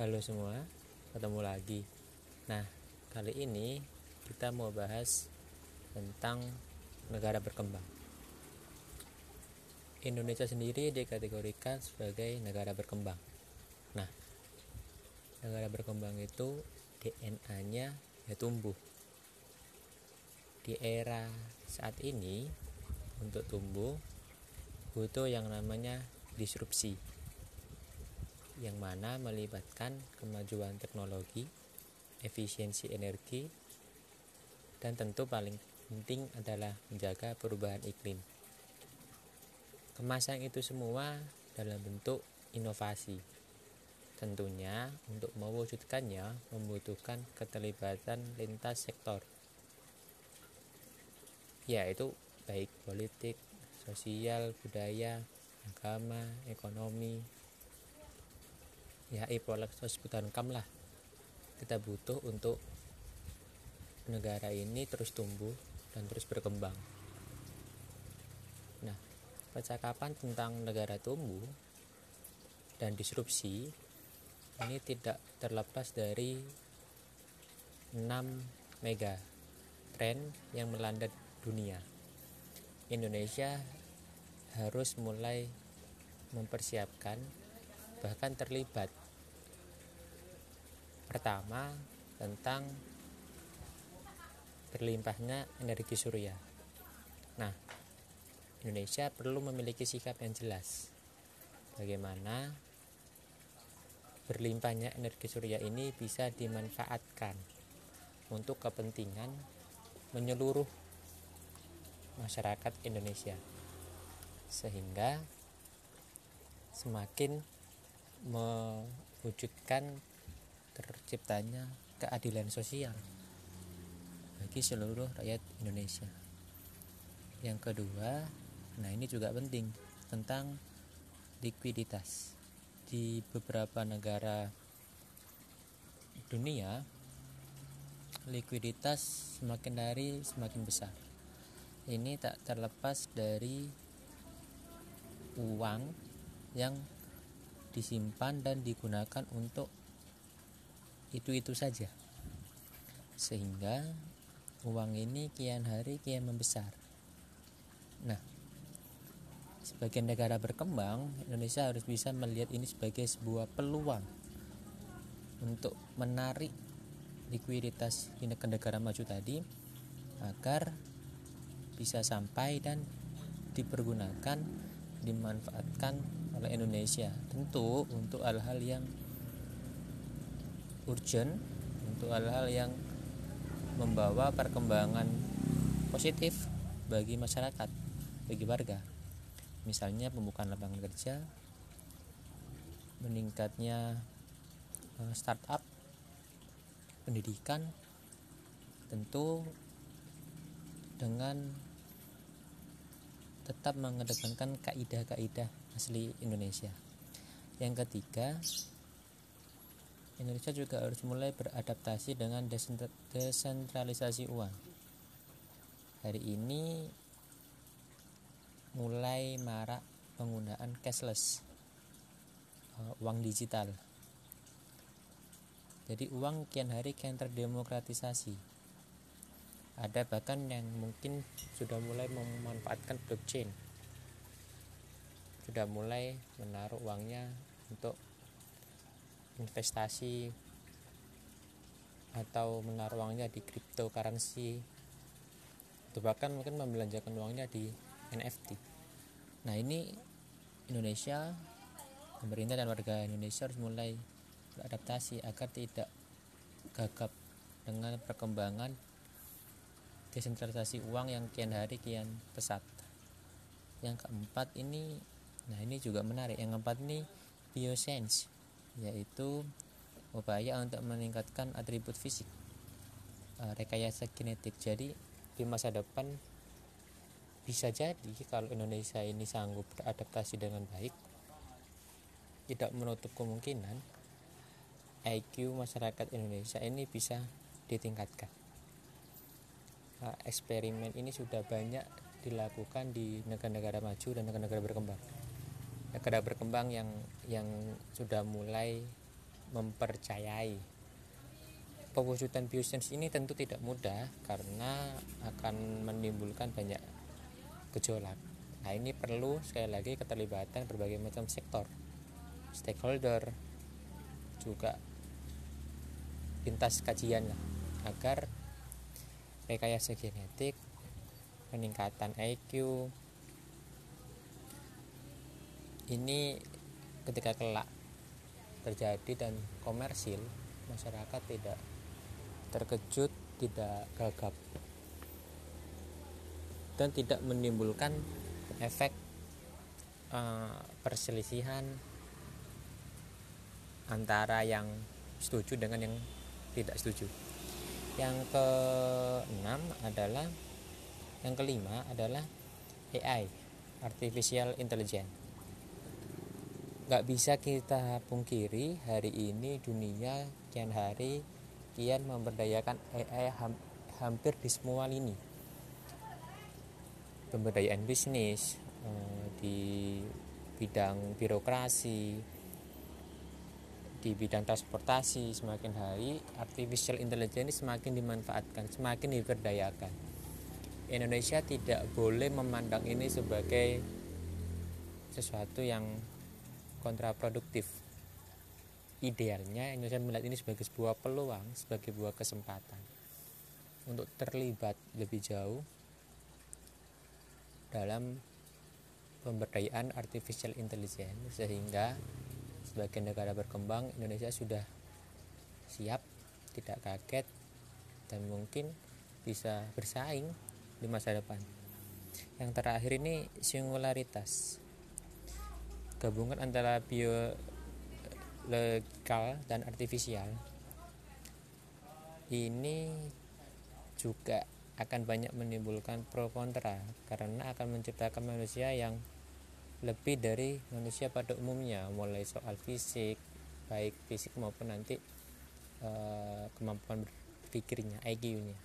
Halo semua, ketemu lagi. Nah, kali ini kita mau bahas tentang negara berkembang. Indonesia sendiri dikategorikan sebagai negara berkembang. Nah, negara berkembang itu DNA-nya ya tumbuh. Di era saat ini untuk tumbuh butuh yang namanya disrupsi yang mana melibatkan kemajuan teknologi, efisiensi energi, dan tentu paling penting adalah menjaga perubahan iklim. Kemasan itu semua dalam bentuk inovasi. Tentunya untuk mewujudkannya membutuhkan keterlibatan lintas sektor, yaitu baik politik, sosial, budaya, agama, ekonomi, ipoleksos sebutan kam lah. Kita butuh untuk negara ini terus tumbuh dan terus berkembang. Nah percakapan tentang negara tumbuh dan disrupsi ini tidak terlepas dari 6 mega tren yang melanda dunia. Indonesia harus mulai mempersiapkan bahkan terlibat pertama tentang berlimpahnya energi surya. Nah Indonesia perlu memiliki sikap yang jelas. Bagaimana berlimpahnya energi surya ini bisa dimanfaatkan untuk kepentingan menyeluruh masyarakat Indonesia. Sehingga semakin mewujudkan terciptanya keadilan sosial bagi seluruh rakyat Indonesia. Yang kedua, nah ini juga penting tentang likuiditas. Di beberapa negara dunia, likuiditas semakin hari semakin besar. Ini tak terlepas dari uang yang disimpan dan digunakan untuk itu-itu saja. Sehingga uang ini kian hari kian membesar. Nah sebagai negara berkembang Indonesia harus bisa melihat ini sebagai sebuah peluang untuk menarik likuiditas di negara maju tadi agar bisa sampai dan dipergunakan dimanfaatkan oleh Indonesia. Tentu untuk hal-hal yang urgent untuk hal-hal yang membawa perkembangan positif bagi masyarakat bagi warga misalnya pembukaan lapangan kerja meningkatnya eh, startup pendidikan tentu dengan tetap mengedepankan kaidah-kaidah asli Indonesia. Yang ketiga, Indonesia juga harus mulai beradaptasi dengan desentralisasi uang. Hari ini mulai marak penggunaan cashless, eh, uang digital. Jadi uang kian hari kian terdemokratisasi ada bahkan yang mungkin sudah mulai memanfaatkan blockchain sudah mulai menaruh uangnya untuk investasi atau menaruh uangnya di cryptocurrency. Atau bahkan mungkin membelanjakan uangnya di NFT nah ini Indonesia pemerintah dan warga Indonesia harus mulai beradaptasi agar tidak gagap dengan perkembangan desentralisasi uang yang kian hari kian pesat. Yang keempat ini nah ini juga menarik. Yang keempat ini biosense yaitu upaya untuk meningkatkan atribut fisik uh, rekayasa genetik. Jadi di masa depan bisa jadi kalau Indonesia ini sanggup beradaptasi dengan baik tidak menutup kemungkinan IQ masyarakat Indonesia ini bisa ditingkatkan. Eh, eksperimen ini sudah banyak dilakukan di negara-negara maju dan negara-negara berkembang negara berkembang yang yang sudah mulai mempercayai pewujudan biosains ini tentu tidak mudah karena akan menimbulkan banyak gejolak. Nah ini perlu sekali lagi keterlibatan berbagai macam sektor, stakeholder, juga lintas kajian agar rekayasa genetik, peningkatan IQ ini ketika kelak terjadi dan komersil masyarakat tidak terkejut tidak gagap dan tidak menimbulkan efek uh, perselisihan antara yang setuju dengan yang tidak setuju. Yang keenam adalah yang kelima adalah AI, artificial intelligence. Gak bisa kita pungkiri hari ini dunia kian hari kian memberdayakan AI hampir di semua lini. Pemberdayaan bisnis eh, di bidang birokrasi di bidang transportasi semakin hari artificial intelligence semakin dimanfaatkan semakin diberdayakan. Indonesia tidak boleh memandang ini sebagai sesuatu yang kontraproduktif. Idealnya Indonesia melihat ini sebagai sebuah peluang sebagai sebuah kesempatan untuk terlibat lebih jauh dalam pemberdayaan artificial intelligence sehingga sebagai negara berkembang Indonesia sudah siap tidak kaget dan mungkin bisa bersaing di masa depan. Yang terakhir ini singularitas gabungan antara bio legal dan artifisial. Ini juga akan banyak menimbulkan pro kontra karena akan menciptakan manusia yang lebih dari manusia pada umumnya mulai soal fisik baik fisik maupun nanti e, kemampuan berpikirnya IQ-nya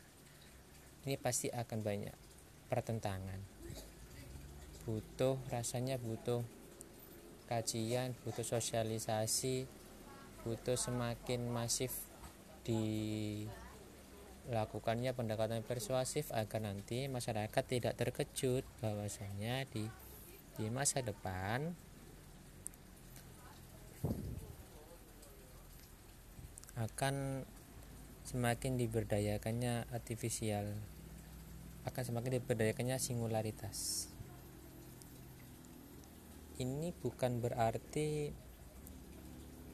ini pasti akan banyak pertentangan. Butuh rasanya butuh kajian butuh sosialisasi butuh semakin masif dilakukannya pendekatan persuasif agar nanti masyarakat tidak terkejut bahwasanya di di masa depan akan semakin diberdayakannya artifisial akan semakin diberdayakannya singularitas ini bukan berarti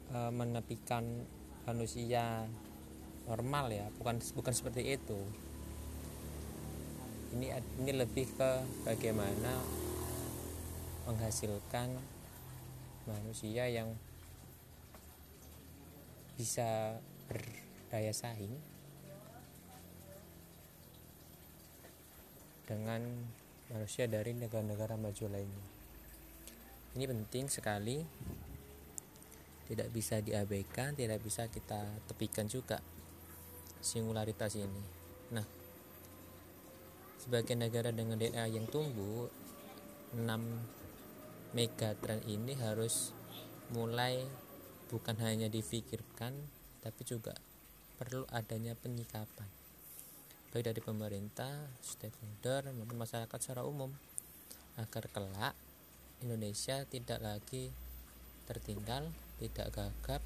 e, menepikan manusia normal ya. Bukan bukan seperti itu. Ini ini lebih ke bagaimana menghasilkan manusia yang bisa berdaya saing dengan manusia dari negara-negara maju lainnya ini penting sekali. Tidak bisa diabaikan tidak bisa kita tepikan juga singularitas ini. Nah sebagai negara dengan DNA yang tumbuh 6 megatrend ini harus mulai bukan hanya difikirkan tapi juga perlu adanya penyikapan. Baik dari pemerintah, stakeholder maupun masyarakat secara umum agar kelak Indonesia tidak lagi tertinggal, tidak gagap,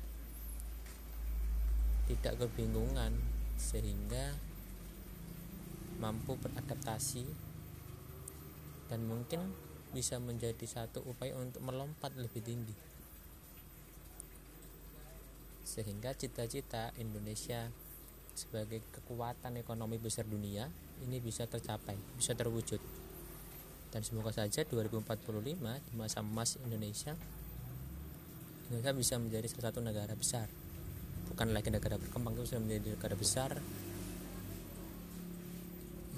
tidak kebingungan sehingga mampu beradaptasi dan mungkin bisa menjadi satu upaya untuk melompat lebih tinggi. Sehingga cita-cita Indonesia sebagai kekuatan ekonomi besar dunia ini bisa tercapai, bisa terwujud dan semoga saja 2045 di masa emas Indonesia Indonesia bisa menjadi salah satu negara besar. Bukan lagi negara berkembang itu sudah menjadi negara besar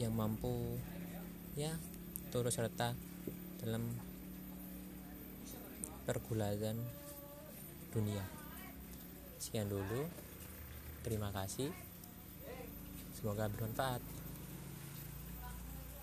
yang mampu ya turut serta dalam pergulatan dunia. Sekian dulu. Terima kasih. Semoga bermanfaat